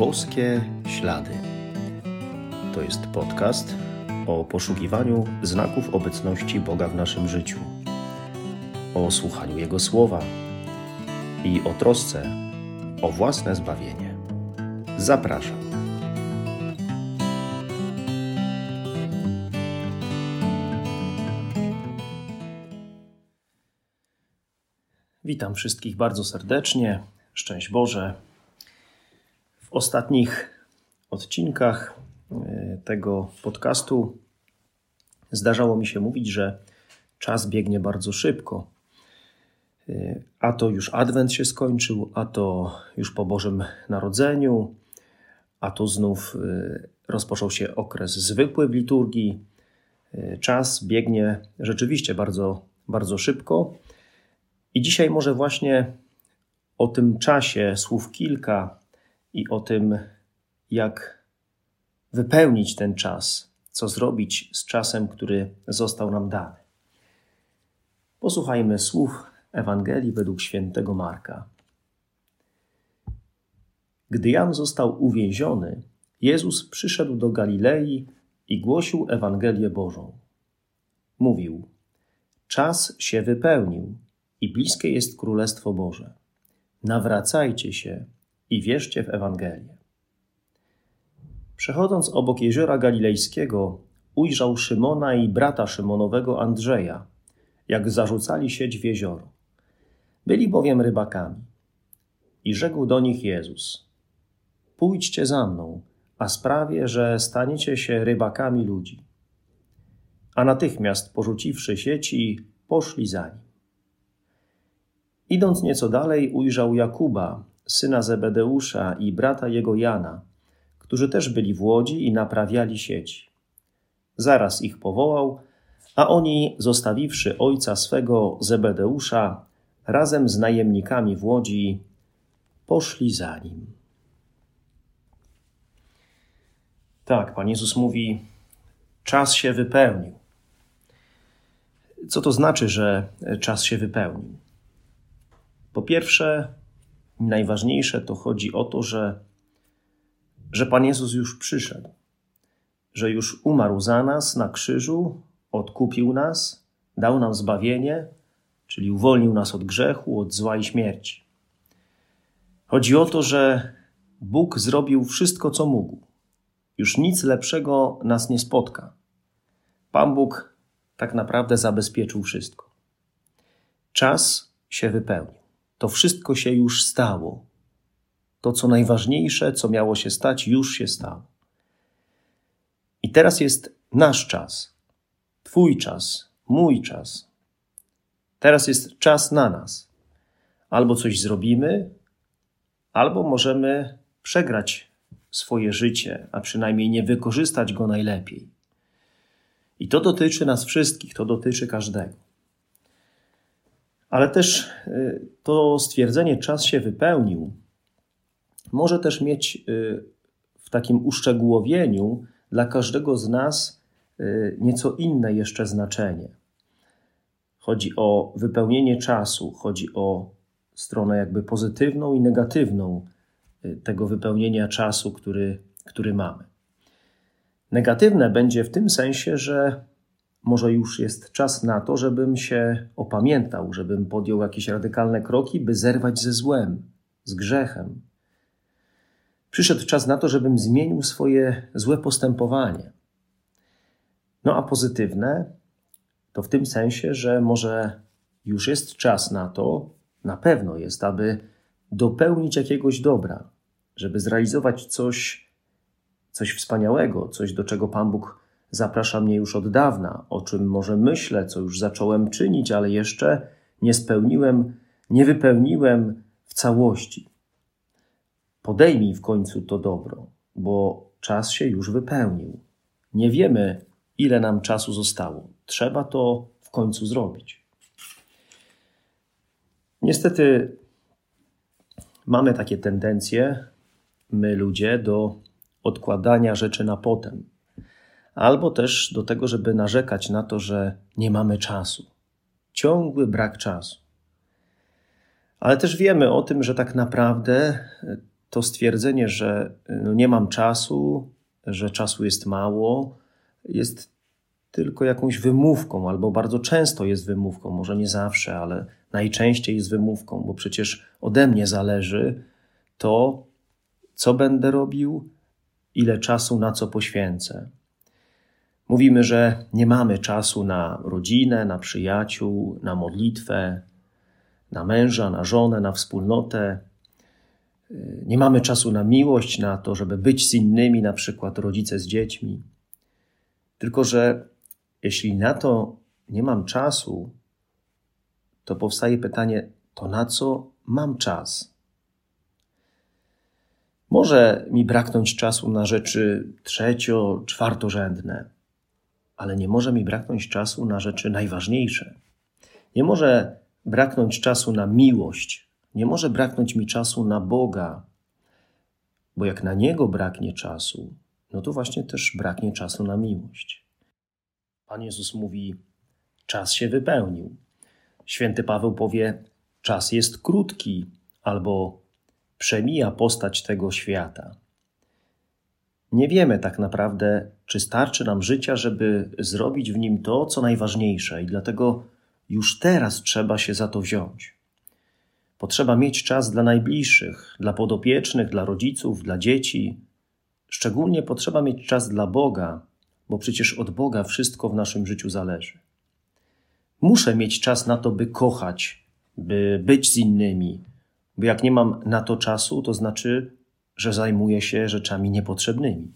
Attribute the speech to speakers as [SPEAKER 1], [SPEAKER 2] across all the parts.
[SPEAKER 1] Boskie Ślady. To jest podcast o poszukiwaniu znaków obecności Boga w naszym życiu, o słuchaniu Jego słowa i o trosce o własne zbawienie. Zapraszam. Witam wszystkich bardzo serdecznie. Szczęść Boże. W ostatnich odcinkach e, tego podcastu zdarzało mi się mówić, że czas biegnie bardzo szybko. E, a to już Adwent się skończył, a to już po Bożym Narodzeniu, a to znów e, rozpoczął się okres zwykły w liturgii. Czas biegnie rzeczywiście bardzo, bardzo szybko. I dzisiaj może właśnie o tym czasie słów kilka i o tym, jak wypełnić ten czas, co zrobić z czasem, który został nam dany. Posłuchajmy słów Ewangelii według świętego Marka. Gdy Jan został uwięziony, Jezus przyszedł do Galilei i głosił Ewangelię Bożą. Mówił: Czas się wypełnił i bliskie jest Królestwo Boże. Nawracajcie się i wierzcie w Ewangelię. Przechodząc obok jeziora galilejskiego, ujrzał Szymona i brata Szymonowego Andrzeja, jak zarzucali sieć w jezioro. Byli bowiem rybakami. I rzekł do nich Jezus: Pójdźcie za mną, a sprawię, że staniecie się rybakami ludzi. A natychmiast porzuciwszy sieci, poszli za nim. Idąc nieco dalej, ujrzał Jakuba, syna Zebedeusza i brata jego Jana, którzy też byli w łodzi i naprawiali sieci. Zaraz ich powołał, a oni, zostawiwszy ojca swego Zebedeusza, razem z najemnikami w łodzi, poszli za nim. Tak, Pan Jezus mówi: Czas się wypełnił. Co to znaczy, że czas się wypełnił? Po pierwsze, najważniejsze to chodzi o to, że, że Pan Jezus już przyszedł, że już umarł za nas na krzyżu, odkupił nas, dał nam zbawienie, czyli uwolnił nas od grzechu, od zła i śmierci. Chodzi o to, że Bóg zrobił wszystko, co mógł. Już nic lepszego nas nie spotka. Pan Bóg tak naprawdę zabezpieczył wszystko. Czas się wypełnił. To wszystko się już stało. To, co najważniejsze, co miało się stać, już się stało. I teraz jest nasz czas, Twój czas, mój czas. Teraz jest czas na nas. Albo coś zrobimy, albo możemy przegrać swoje życie, a przynajmniej nie wykorzystać go najlepiej. I to dotyczy nas wszystkich, to dotyczy każdego. Ale też y, to stwierdzenie czas się wypełnił może też mieć y, w takim uszczegółowieniu dla każdego z nas y, nieco inne jeszcze znaczenie. Chodzi o wypełnienie czasu, chodzi o stronę jakby pozytywną i negatywną tego wypełnienia czasu, który, który mamy. Negatywne będzie w tym sensie, że może już jest czas na to, żebym się opamiętał, żebym podjął jakieś radykalne kroki, by zerwać ze złem, z grzechem. Przyszedł czas na to, żebym zmienił swoje złe postępowanie. No a pozytywne to w tym sensie, że może już jest czas na to, na pewno jest, aby dopełnić jakiegoś dobra, żeby zrealizować coś, coś wspaniałego, coś, do czego Pan Bóg zaprasza mnie już od dawna, o czym może myślę, co już zacząłem czynić, ale jeszcze nie spełniłem, nie wypełniłem w całości. Podejmij w końcu to dobro, bo czas się już wypełnił. Nie wiemy, ile nam czasu zostało. Trzeba to w końcu zrobić. Niestety mamy takie tendencje, my ludzie, do odkładania rzeczy na potem albo też do tego, żeby narzekać na to, że nie mamy czasu. Ciągły brak czasu. Ale też wiemy o tym, że tak naprawdę to stwierdzenie, że no nie mam czasu, że czasu jest mało, jest tylko jakąś wymówką, albo bardzo często jest wymówką, może nie zawsze, ale najczęściej jest wymówką, bo przecież ode mnie zależy to, co będę robił, ile czasu na co poświęcę. Mówimy, że nie mamy czasu na rodzinę, na przyjaciół, na modlitwę, na męża, na żonę, na wspólnotę. Nie mamy czasu na miłość, na to, żeby być z innymi, na przykład rodzice z dziećmi. Tylko, że jeśli na to nie mam czasu, to powstaje pytanie: to na co mam czas? Może mi braknąć czasu na rzeczy trzecio, czwartorzędne, ale nie może mi braknąć czasu na rzeczy najważniejsze. Nie może braknąć czasu na miłość, nie może braknąć mi czasu na Boga, bo jak na Niego braknie czasu, no to właśnie też braknie czasu na miłość. Pan Jezus mówi: Czas się wypełnił. Święty Paweł powie: Czas jest krótki, albo przemija postać tego świata. Nie wiemy tak naprawdę, czy starczy nam życia, żeby zrobić w nim to, co najważniejsze, i dlatego już teraz trzeba się za to wziąć. Potrzeba mieć czas dla najbliższych, dla podopiecznych, dla rodziców, dla dzieci. Szczególnie potrzeba mieć czas dla Boga, bo przecież od Boga wszystko w naszym życiu zależy. Muszę mieć czas na to, by kochać, by być z innymi, bo jak nie mam na to czasu, to znaczy, że zajmuję się rzeczami niepotrzebnymi.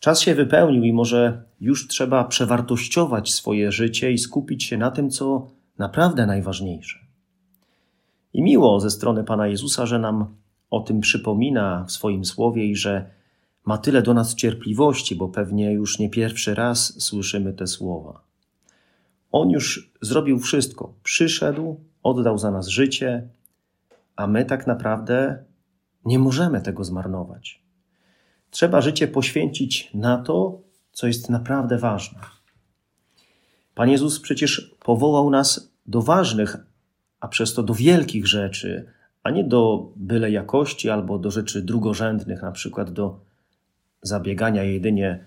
[SPEAKER 1] Czas się wypełnił i może już trzeba przewartościować swoje życie i skupić się na tym, co naprawdę najważniejsze. I miło ze strony Pana Jezusa, że nam o tym przypomina w swoim słowie i że ma tyle do nas cierpliwości, bo pewnie już nie pierwszy raz słyszymy te słowa. On już zrobił wszystko. Przyszedł, oddał za nas życie, a my tak naprawdę nie możemy tego zmarnować. Trzeba życie poświęcić na to, co jest naprawdę ważne. Pan Jezus przecież powołał nas do ważnych, a przez to do wielkich rzeczy, a nie do byle jakości albo do rzeczy drugorzędnych, na przykład do zabiegania jedynie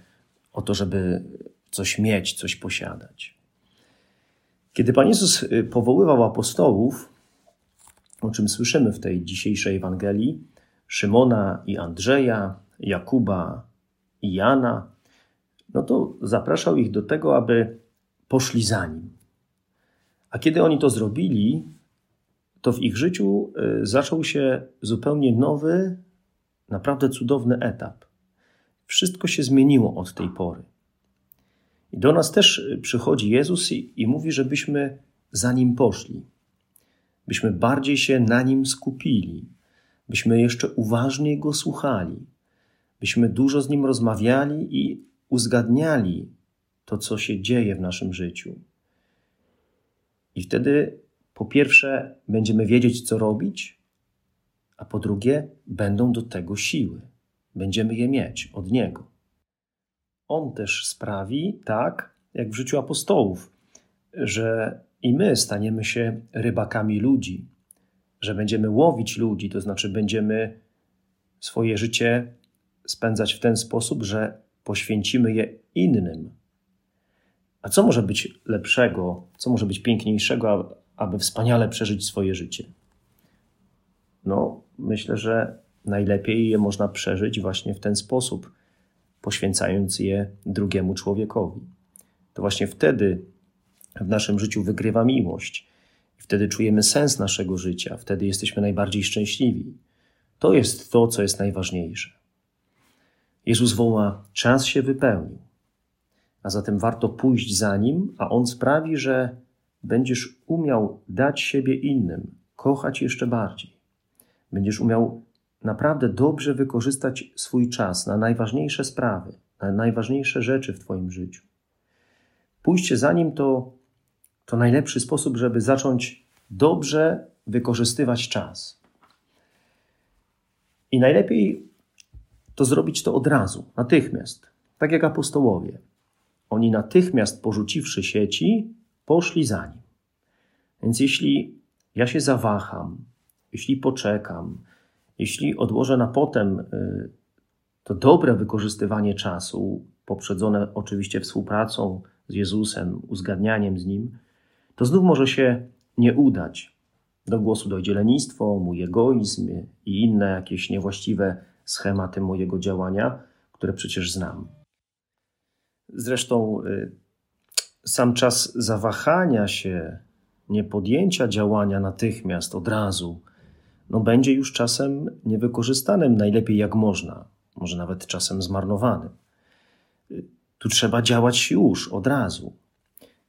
[SPEAKER 1] o to, żeby coś mieć, coś posiadać. Kiedy Pan Jezus y, powoływał apostołów, o czym słyszymy w tej dzisiejszej Ewangelii, Szymona i Andrzeja, Jakuba i Jana, no to zapraszał ich do tego, aby poszli za nim. A kiedy oni to zrobili, to w ich życiu y, zaczął się zupełnie nowy, naprawdę cudowny etap. Wszystko się zmieniło od tej pory. I do nas też przychodzi Jezus i, i mówi, żebyśmy za nim poszli, byśmy bardziej się na nim skupili, byśmy jeszcze uważniej go słuchali, byśmy dużo z nim rozmawiali i uzgadniali to, co się dzieje w naszym życiu. I wtedy, po pierwsze, będziemy wiedzieć, co robić, a po drugie, będą do tego siły. Będziemy je mieć od Niego. On też sprawi, tak jak w życiu apostołów, że i my staniemy się rybakami ludzi, że będziemy łowić ludzi, to znaczy będziemy swoje życie spędzać w ten sposób, że poświęcimy je innym. A co może być lepszego, co może być piękniejszego, aby wspaniale przeżyć swoje życie? No, myślę, że najlepiej je można przeżyć właśnie w ten sposób, poświęcając je drugiemu człowiekowi. To właśnie wtedy w naszym życiu wygrywa miłość. Wtedy czujemy sens naszego życia, wtedy jesteśmy najbardziej szczęśliwi. To jest to, co jest najważniejsze. Jezus woła: Czas się wypełnił. A zatem warto pójść za nim, a on sprawi, że będziesz umiał dać siebie innym, kochać jeszcze bardziej. Będziesz umiał naprawdę dobrze wykorzystać swój czas na najważniejsze sprawy, na najważniejsze rzeczy w Twoim życiu. Pójście za nim to, to najlepszy sposób, żeby zacząć dobrze wykorzystywać czas. I najlepiej to zrobić to od razu, natychmiast, tak jak apostołowie. Oni natychmiast porzuciwszy sieci, poszli za nim. Więc jeśli ja się zawaham, jeśli poczekam, Jeśli odłożę na potem y, to dobre wykorzystywanie czasu, poprzedzone oczywiście współpracą z Jezusem, uzgadnianiem z Nim, to znów może się nie udać. Do głosu dojdzie lenistwo, mój egoizm i inne jakieś niewłaściwe schematy mojego działania, które przecież znam. Zresztą y, sam czas zawahania się, niepodjęcia działania natychmiast, od razu, no będzie już czasem niewykorzystanym najlepiej jak można, może nawet czasem zmarnowanym. Tu trzeba działać już, od razu.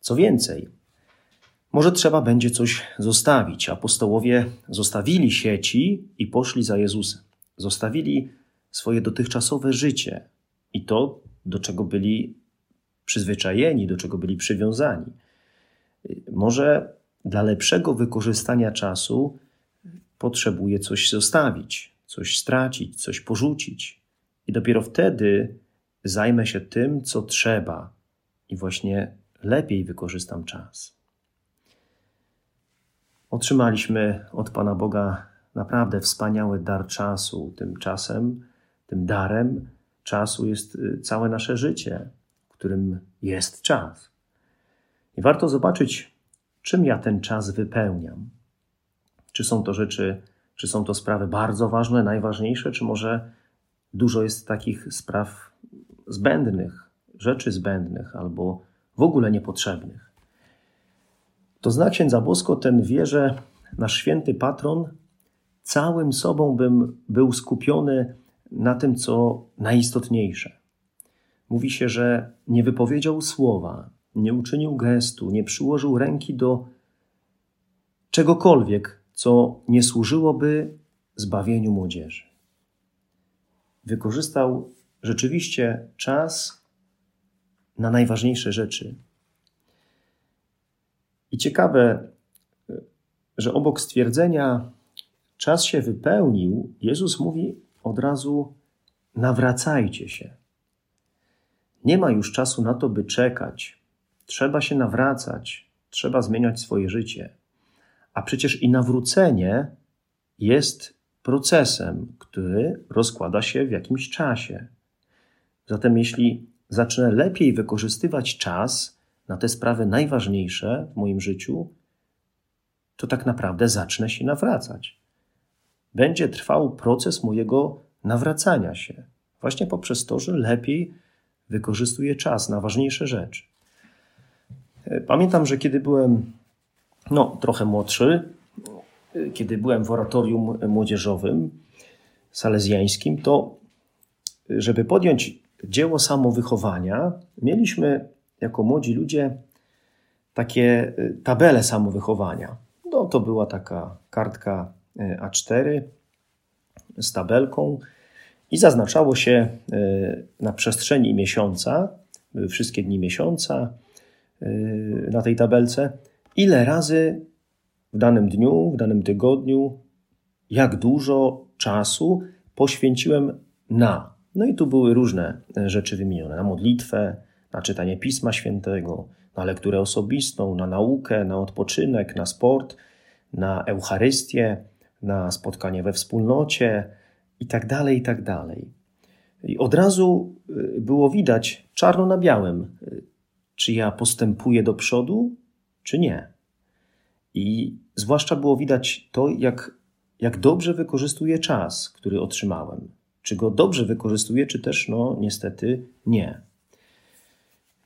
[SPEAKER 1] Co więcej, może trzeba będzie coś zostawić. Apostołowie zostawili sieci i poszli za Jezusem. Zostawili swoje dotychczasowe życie i to, do czego byli przyzwyczajeni, do czego byli przywiązani. Może dla lepszego wykorzystania czasu potrzebuje coś zostawić, coś stracić, coś porzucić. I dopiero wtedy zajmę się tym, co trzeba i właśnie lepiej wykorzystam czas. Otrzymaliśmy od Pana Boga naprawdę wspaniały dar czasu. Tymczasem, tym darem czasu jest y, całe nasze życie, w którym jest czas. I warto zobaczyć, czym ja ten czas wypełniam. Czy są to rzeczy, czy są to sprawy bardzo ważne, najważniejsze, czy może dużo jest takich spraw zbędnych, rzeczy zbędnych albo w ogóle niepotrzebnych. To znak księdza Bosko ten wie, że nasz święty patron całym sobą bym był skupiony na tym, co najistotniejsze. Mówi się, że nie wypowiedział słowa, nie uczynił gestu, nie przyłożył ręki do czegokolwiek, co nie służyłoby zbawieniu młodzieży. Wykorzystał rzeczywiście czas na najważniejsze rzeczy. I ciekawe, że obok stwierdzenia czas się wypełnił, Jezus mówi od razu: nawracajcie się. Nie ma już czasu na to, by czekać. Trzeba się nawracać, trzeba zmieniać swoje życie. A przecież i nawrócenie jest procesem, który rozkłada się w jakimś czasie. Zatem, jeśli zacznę lepiej wykorzystywać czas na te sprawy najważniejsze w moim życiu, to tak naprawdę zacznę się nawracać. Będzie trwał proces mojego nawracania się, właśnie poprzez to, że lepiej wykorzystuję czas na ważniejsze rzeczy. Pamiętam, że kiedy byłem no, trochę młodszy, kiedy byłem w oratorium młodzieżowym salezjańskim, to żeby podjąć dzieło samowychowania, mieliśmy jako młodzi ludzie takie y, tabele samowychowania. No, to była taka kartka y, A4 z tabelką i zaznaczało się y, na przestrzeni miesiąca, wszystkie dni miesiąca na tej tabelce, ile razy w danym dniu, w danym tygodniu, jak dużo czasu poświęciłem na no i tu były różne rzeczy wymienione: na modlitwę, na czytanie Pisma Świętego, na lekturę osobistą, na naukę, na odpoczynek, na sport, na Eucharystię, na spotkanie we wspólnocie itd. Tak itd. Tak I od razu e, było widać czarno na białym, e, czy ja postępuję do przodu, czy nie. I zwłaszcza było widać to, jak, jak dobrze wykorzystuję czas, który otrzymałem czy go dobrze wykorzystuje, czy też no niestety nie.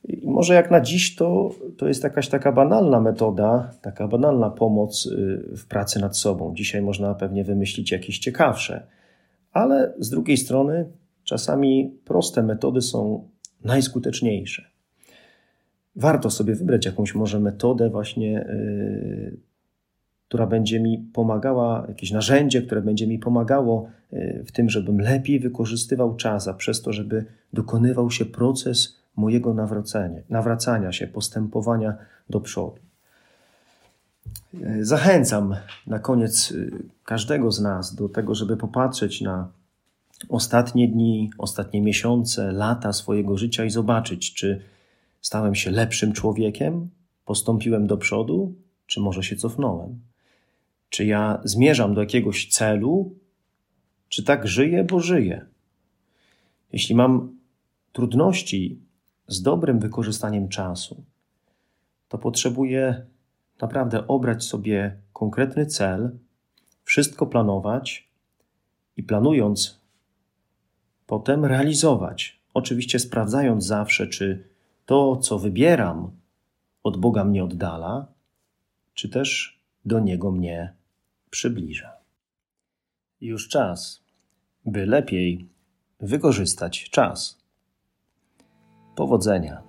[SPEAKER 1] I może jak na dziś to, to jest jakaś taka banalna metoda, taka banalna pomoc y, w pracy nad sobą. Dzisiaj można pewnie wymyślić jakieś ciekawsze, ale z drugiej strony czasami proste metody są najskuteczniejsze. Warto sobie wybrać jakąś może metodę właśnie yy, która będzie mi pomagała, jakieś narzędzie, które będzie mi pomagało e, w tym, żebym lepiej wykorzystywał czas, a przez to, żeby dokonywał się proces mojego nawracania, nawracania się, postępowania do przodu. E, zachęcam na koniec e, każdego z nas do tego, żeby popatrzeć na ostatnie dni, ostatnie miesiące, lata swojego życia i zobaczyć, czy stałem się lepszym człowiekiem, postąpiłem do przodu, czy może się cofnąłem. Czy ja zmierzam do jakiegoś celu, czy tak żyję, bo żyję. Jeśli mam trudności z dobrym wykorzystaniem czasu, to potrzebuję naprawdę obrać sobie konkretny cel, wszystko planować i planując, potem realizować. Oczywiście sprawdzając zawsze, czy to, co wybieram, od Boga mnie oddala, czy też do Niego mnie przybliża. Już czas, by lepiej wykorzystać czas. Powodzenia.